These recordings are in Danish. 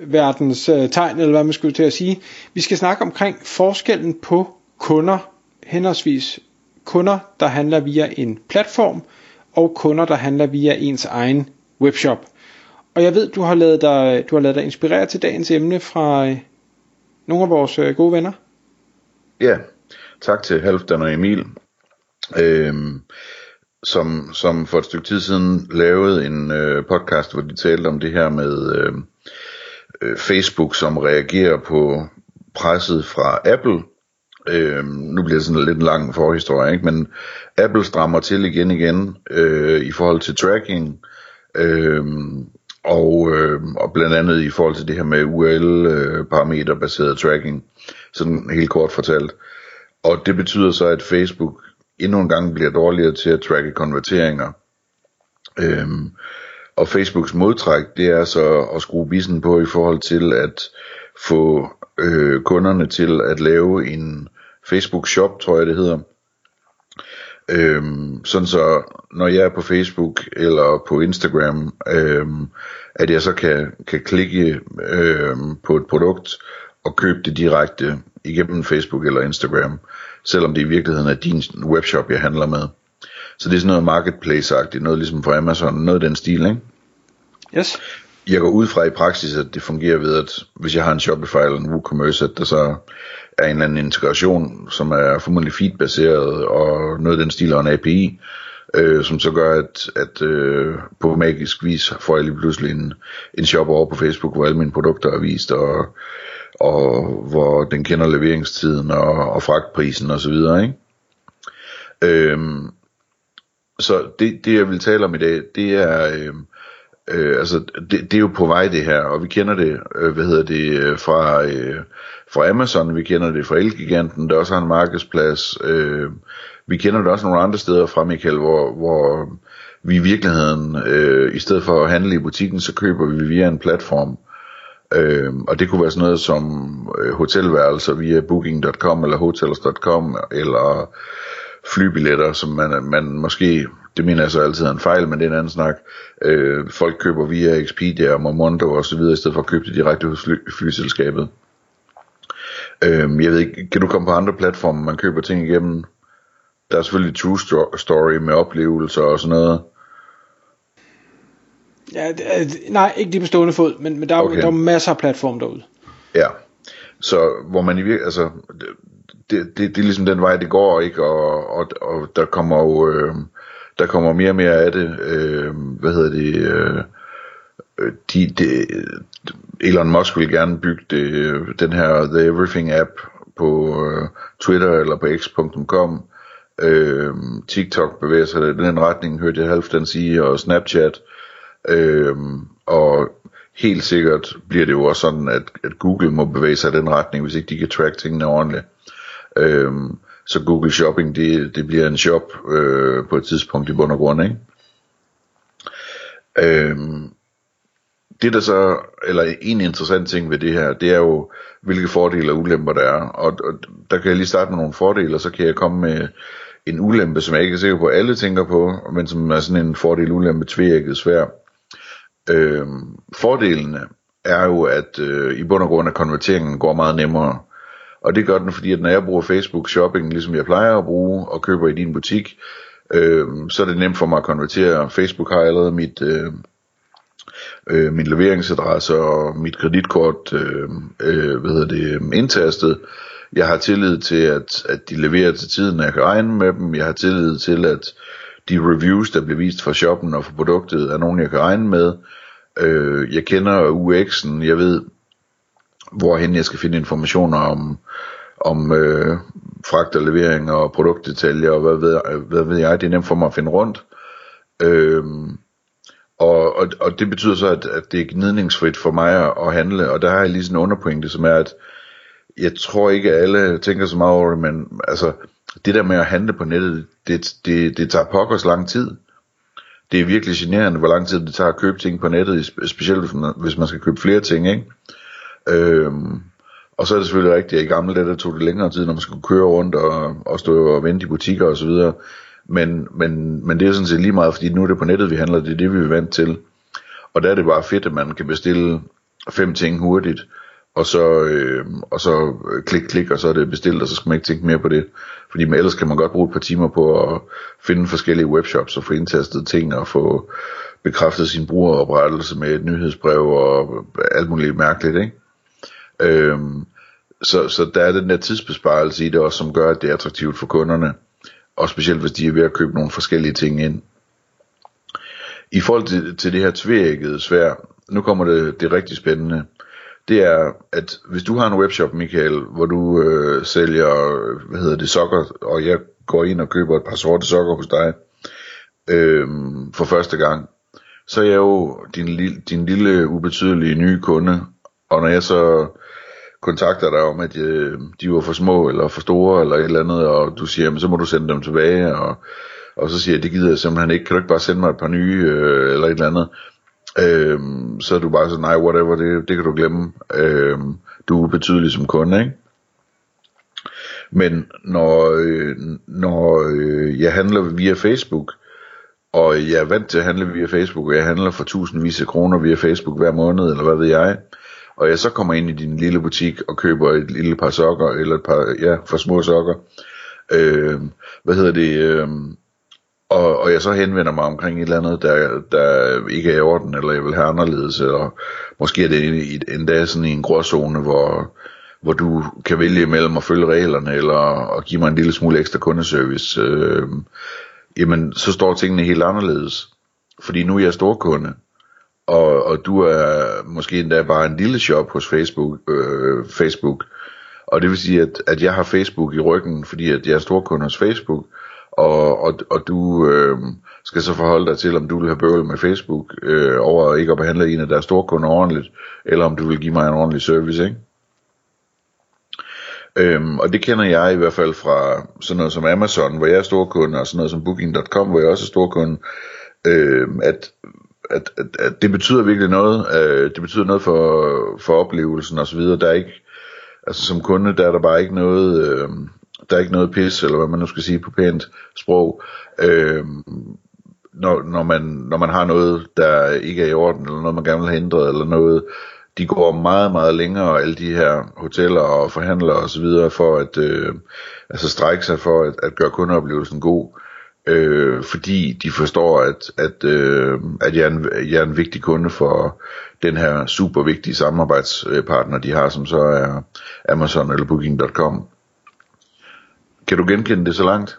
verdens øh, tegn, eller hvad man skulle til at sige. Vi skal snakke omkring forskellen på kunder, henholdsvis kunder, der handler via en platform, og kunder, der handler via ens egen webshop. Og jeg ved, du har lavet dig, du har lavet dig inspirere til dagens emne fra øh, nogle af vores øh, gode venner. Ja, tak til Halvdan og Emil, øh, som, som for et stykke tid siden lavede en øh, podcast, hvor de talte om det her med øh, Øh, Facebook, som reagerer på presset fra Apple. Øh, nu bliver det sådan lidt en lang forhistorie, ikke? men Apple strammer til igen igen øh, i forhold til tracking, øh, og, øh, og blandt andet i forhold til det her med URL-parameter øh, baseret tracking, sådan helt kort fortalt. Og det betyder så, at Facebook endnu en gang bliver dårligere til at tracke konverteringer. Øhm, og Facebooks modtræk, det er så at skrue bissen på i forhold til at få øh, kunderne til at lave en Facebook shop, tror jeg det hedder. Øhm, sådan så når jeg er på Facebook eller på Instagram, øhm, at jeg så kan, kan klikke øhm, på et produkt og købe det direkte igennem Facebook eller Instagram, selvom det i virkeligheden er din webshop, jeg handler med. Så det er sådan noget marketplace-agtigt, noget ligesom fra Amazon, noget af den stil, ikke? Yes. Jeg går ud fra i praksis, at det fungerer ved, at hvis jeg har en Shopify eller en WooCommerce, at der så er en eller anden integration, som er formodentlig feed-baseret, og noget af den stil og en API, øh, som så gør, at, at øh, på magisk vis får jeg lige pludselig en, en shop over på Facebook, hvor alle mine produkter er vist, og, og hvor den kender leveringstiden og, og fragtprisen og så videre, ikke? Øhm, så det, det jeg vil tale om i dag, det er øh, øh, altså det, det er jo på vej det her, og vi kender det, øh, hvad hedder det, øh, fra, øh, fra Amazon, vi kender det fra Elgiganten, der også har en markedsplads, øh, vi kender det også nogle andre steder fra Michael, hvor, hvor vi i virkeligheden, øh, i stedet for at handle i butikken, så køber vi via en platform, øh, og det kunne være sådan noget som øh, hotelværelser via booking.com eller hotels.com, eller flybilletter, som man, man måske, det mener jeg så altid er en fejl, men det er en anden snak, øh, folk køber via Expedia og Momondo og så videre, i stedet for at købe det direkte hos fly, flyselskabet. Øh, jeg ved ikke, kan du komme på andre platforme, man køber ting igennem? Der er selvfølgelig True Story med oplevelser og sådan noget. Ja, nej, ikke lige på stående fod, men, men der, er, okay. der er masser af platforme derude. Ja, så hvor man i virkeligheden, altså, det, det, det er ligesom den vej, det går, ikke? Og, og, og der kommer jo, øh, der kommer mere og mere af det, øh, hvad hedder det, øh, de, de, Elon Musk vil gerne bygge det, den her The Everything app på øh, Twitter eller på x.com. Øh, TikTok bevæger sig i den retning, hørte jeg Halvdan sige, og Snapchat. Øh, og helt sikkert bliver det jo også sådan, at, at Google må bevæge sig i den retning, hvis ikke de kan track tingene ordentligt. Øhm, så Google Shopping, det, det bliver en shop øh, på et tidspunkt i bund og grund, ikke? Øhm, det der så, eller en interessant ting ved det her, det er jo, hvilke fordele og ulemper der er. Og, og der kan jeg lige starte med nogle fordele, og så kan jeg komme med en ulempe, som jeg ikke er sikker på, at alle tænker på, men som er sådan en fordel-ulempe tvækket svær. Øh, fordelene er jo, at øh, i bund og grund, at konverteringen går meget nemmere. Og det gør den, fordi at når jeg bruger Facebook Shopping, ligesom jeg plejer at bruge, og køber i din butik, øh, så er det nemt for mig at konvertere. Facebook har allerede mit, øh, øh, min leveringsadresse og mit kreditkort øh, øh, hvad hedder det, øhm, indtastet. Jeg har tillid til, at, at de leverer til tiden, når jeg kan regne med dem. Jeg har tillid til, at de reviews, der bliver vist fra shoppen og fra produktet, er nogen, jeg kan regne med. Øh, jeg kender UX'en, jeg ved, hvorhen jeg skal finde informationer om, om øh, fragt og levering og produktdetaljer og hvad ved, hvad ved jeg, det er nemt for mig at finde rundt. Øh, og, og, og det betyder så, at, at det er gnidningsfrit for mig at, at handle, og der har jeg lige sådan en underpointe, som er, at jeg tror ikke, at alle tænker så meget over det, men altså, det der med at handle på nettet, det, det, det tager pokkers lang tid. Det er virkelig generende, hvor lang tid det tager at købe ting på nettet, specielt hvis man, hvis man skal købe flere ting, ikke? Øhm, og så er det selvfølgelig rigtigt, at i gamle dage, der tog det længere tid, når man skulle køre rundt og, og stå og vente i butikker og så videre. Men, men, men det er sådan set lige meget, fordi nu er det på nettet, vi handler, det er det, vi er vant til. Og der er det bare fedt, at man kan bestille fem ting hurtigt, og så, øh, og så øh, klik, klik, og så er det bestilt, og så skal man ikke tænke mere på det. Fordi man, ellers kan man godt bruge et par timer på at finde forskellige webshops og få indtastet ting og få bekræftet sin brugeroprettelse med et nyhedsbrev og alt muligt mærkeligt, ikke? Øhm, så, så der er den der tidsbesparelse i det også, som gør, at det er attraktivt for kunderne. Og specielt hvis de er ved at købe nogle forskellige ting ind. I forhold til, til det her tvækkede svær, nu kommer det, det rigtig spændende. Det er, at hvis du har en webshop, Michael, hvor du øh, sælger, hvad hedder det, sokker, og jeg går ind og køber et par sorte sokker hos dig, øh, for første gang, så er jeg jo din, din lille ubetydelige nye kunde, og når jeg så kontakter dig om, at øh, de var for små eller for store eller et eller andet, og du siger, jamen, så må du sende dem tilbage, og, og så siger jeg, det gider jeg simpelthen ikke, kan du ikke bare sende mig et par nye øh, eller et eller andet, øh, så er du bare så, nej, whatever, det, det kan du glemme, Øhm, du er betydelig som kunde, ikke? Men når, øh, når øh, jeg handler via Facebook, og jeg er vant til at handle via Facebook, og jeg handler for tusindvis af kroner via Facebook hver måned, eller hvad ved jeg, og jeg så kommer ind i din lille butik og køber et lille par sokker, eller et par, ja, for små sokker, øh, hvad hedder det, øh, og, og jeg så henvender mig omkring et eller andet, der, der ikke er i orden, eller jeg vil have anderledes, eller måske er det endda sådan i en gråzone, hvor, hvor du kan vælge mellem at følge reglerne, eller at give mig en lille smule ekstra kundeservice, øh, jamen så står tingene helt anderledes. Fordi nu er jeg storkunde, og, og du er måske endda bare en lille shop hos Facebook, øh, Facebook. og det vil sige, at, at jeg har Facebook i ryggen, fordi at jeg er storkunde hos Facebook, og, og, og du øh, skal så forholde dig til, om du vil have bøvl med Facebook, øh, over ikke at behandle en af deres storkunder ordentligt, eller om du vil give mig en ordentlig service, ikke? Øhm, og det kender jeg i hvert fald fra sådan noget som Amazon, hvor jeg er storkunde, og sådan noget som Booking.com, hvor jeg også er storkunde, øhm, at at, at, at det betyder virkelig noget. Øh, det betyder noget for, for oplevelsen og så videre. Der er ikke, altså som kunde, der er der bare ikke noget, øh, der er ikke noget pis, eller hvad man nu skal sige på pænt sprog. Øh, når, når, man, når man har noget, der ikke er i orden, eller noget man gerne vil have ændret, eller noget, de går meget, meget længere, alle de her hoteller og forhandlere og så videre, for at øh, altså strække sig for at, at gøre kundeoplevelsen god øh, fordi de forstår, at, at, øh, at jeg, er en, jeg er en vigtig kunde for den her super vigtige samarbejdspartner, de har, som så er Amazon eller Booking.com. Kan du genkende det så langt?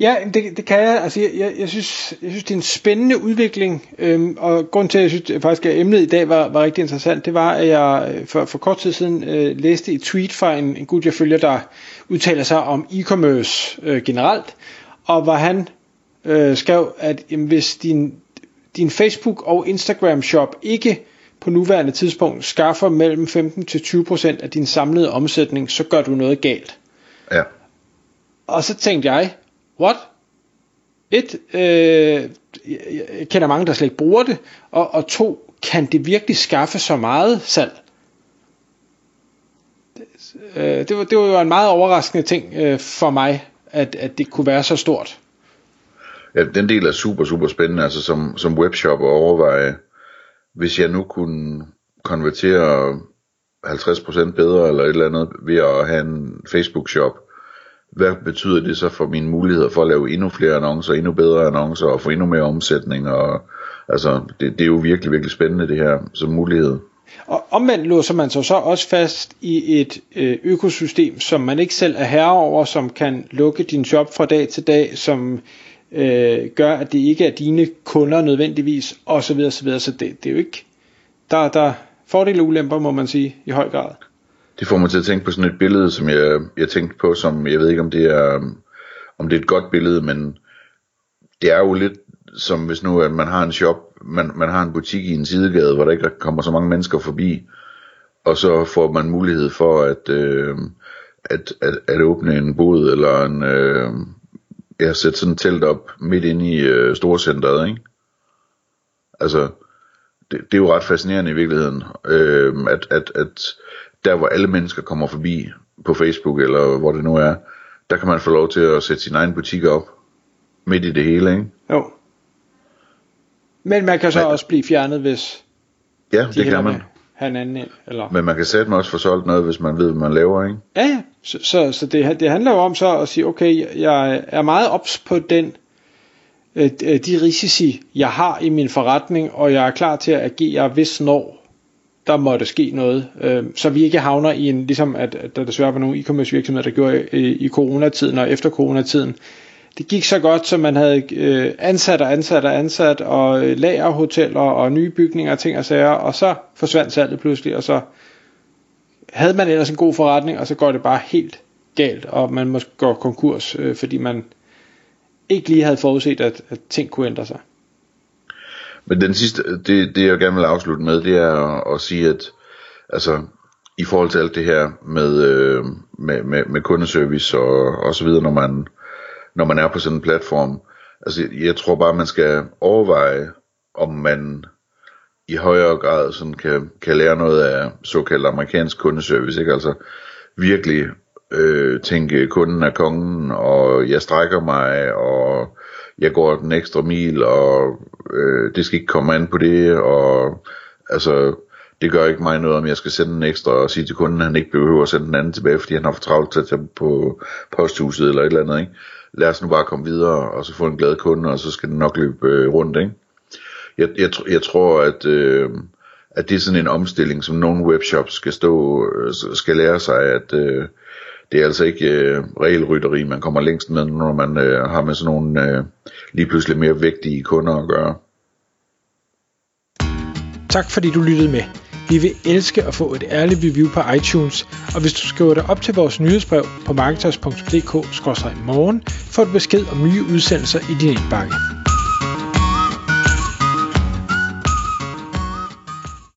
Ja, det, det kan jeg. Altså, jeg, jeg, jeg, synes, jeg synes, det er en spændende udvikling, øhm, og grund til, at jeg synes at faktisk, at emnet i dag var, var rigtig interessant, det var, at jeg øh, for, for kort tid siden øh, læste et tweet fra en, en gut, jeg følger, der udtaler sig om e-commerce øh, generelt, og hvor han øh, skrev, at jamen, hvis din, din Facebook og Instagram shop ikke på nuværende tidspunkt skaffer mellem 15 til 20% af din samlede omsætning, så gør du noget galt. Ja. Og så tænkte jeg, what? Et, øh, jeg kender mange, der slet ikke bruger det, og, og to, kan det virkelig skaffe så meget salg? Øh, det, var, det var jo en meget overraskende ting øh, for mig, at, at det kunne være så stort. Ja, den del er super, super spændende, altså som, som webshop at overveje, hvis jeg nu kunne konvertere 50% bedre eller et eller andet ved at have en Facebook-shop, hvad betyder det så for mine muligheder for at lave endnu flere annoncer, endnu bedre annoncer og få endnu mere omsætning? Og, altså, det, det er jo virkelig, virkelig spændende det her som mulighed. Og omvendt låser man sig så også fast i et øh, økosystem, som man ikke selv er herre over, som kan lukke din shop fra dag til dag, som øh, gør, at det ikke er dine kunder nødvendigvis, osv. så videre, så videre. Så det, det er jo ikke, der, der fordele og ulemper, må man sige, i høj grad. Det får mig til at tænke på sådan et billede, som jeg, jeg tænkte på, som jeg ved ikke, om det er, om det er et godt billede, men det er jo lidt som hvis nu at man har en shop, man, man har en butik i en sidegade, hvor der ikke kommer så mange mennesker forbi, og så får man mulighed for at, øh, at, at, at åbne en bod eller en, øh, ja, sætte sådan et telt op midt inde i øh, storcenteret, ikke? Altså, det, det er jo ret fascinerende i virkeligheden, øh, at, at, at der hvor alle mennesker kommer forbi på Facebook eller hvor det nu er, der kan man få lov til at sætte sin egen butik op midt i det hele, ikke? Jo. Men man kan så Men, også blive fjernet, hvis ja, de det kan man. have en anden ind. Eller... Men man kan sætte også få solgt noget, hvis man ved, hvad man laver, ikke? Ja, ja. Så, så, så det, det handler jo om så at sige, okay, jeg er meget ops på den, øh, de risici, jeg har i min forretning, og jeg er klar til at agere, hvis når der måtte ske noget, øh, så vi ikke havner i en, ligesom at, at der desværre var nogle e-commerce virksomheder, der gjorde i, i coronatiden og efter coronatiden, det gik så godt, som man havde øh, ansat og ansat og ansat, og øh, lagerhoteller og nye bygninger og ting og sager, og så forsvandt salget pludselig, og så havde man ellers en god forretning, og så går det bare helt galt, og man måske går konkurs, øh, fordi man ikke lige havde forudset, at, at ting kunne ændre sig. Men den sidste, det, det jeg gerne vil afslutte med, det er at, at sige, at altså, i forhold til alt det her med, øh, med, med, med kundeservice og, og så videre, når man, når man er på sådan en platform, altså jeg tror bare, man skal overveje, om man i højere grad sådan kan, kan lære noget af såkaldt amerikansk kundeservice, ikke? Altså virkelig øh, tænke, kunden er kongen, og jeg strækker mig, og jeg går den ekstra mil, og øh, det skal ikke komme an på det, og altså, det gør ikke mig noget, om jeg skal sende en ekstra og sige til kunden, at han ikke behøver at sende den anden tilbage, fordi han har for travlt til at tage på posthuset eller et eller andet, ikke? Lad os nu bare komme videre, og så få en glad kunde, og så skal den nok løbe øh, rundt, ikke? Jeg, jeg, jeg tror, at, øh, at det er sådan en omstilling, som nogle webshops skal stå, øh, skal lære sig, at øh, det er altså ikke øh, regelrytteri, man kommer længst med, når man øh, har med sådan nogle øh, lige pludselig mere vægtige kunder at gøre. Tak fordi du lyttede med. Vi vil elske at få et ærligt review på iTunes, og hvis du skriver dig op til vores nyhedsbrev på marketers.dk-morgen, får du besked om nye udsendelser i din indbakke.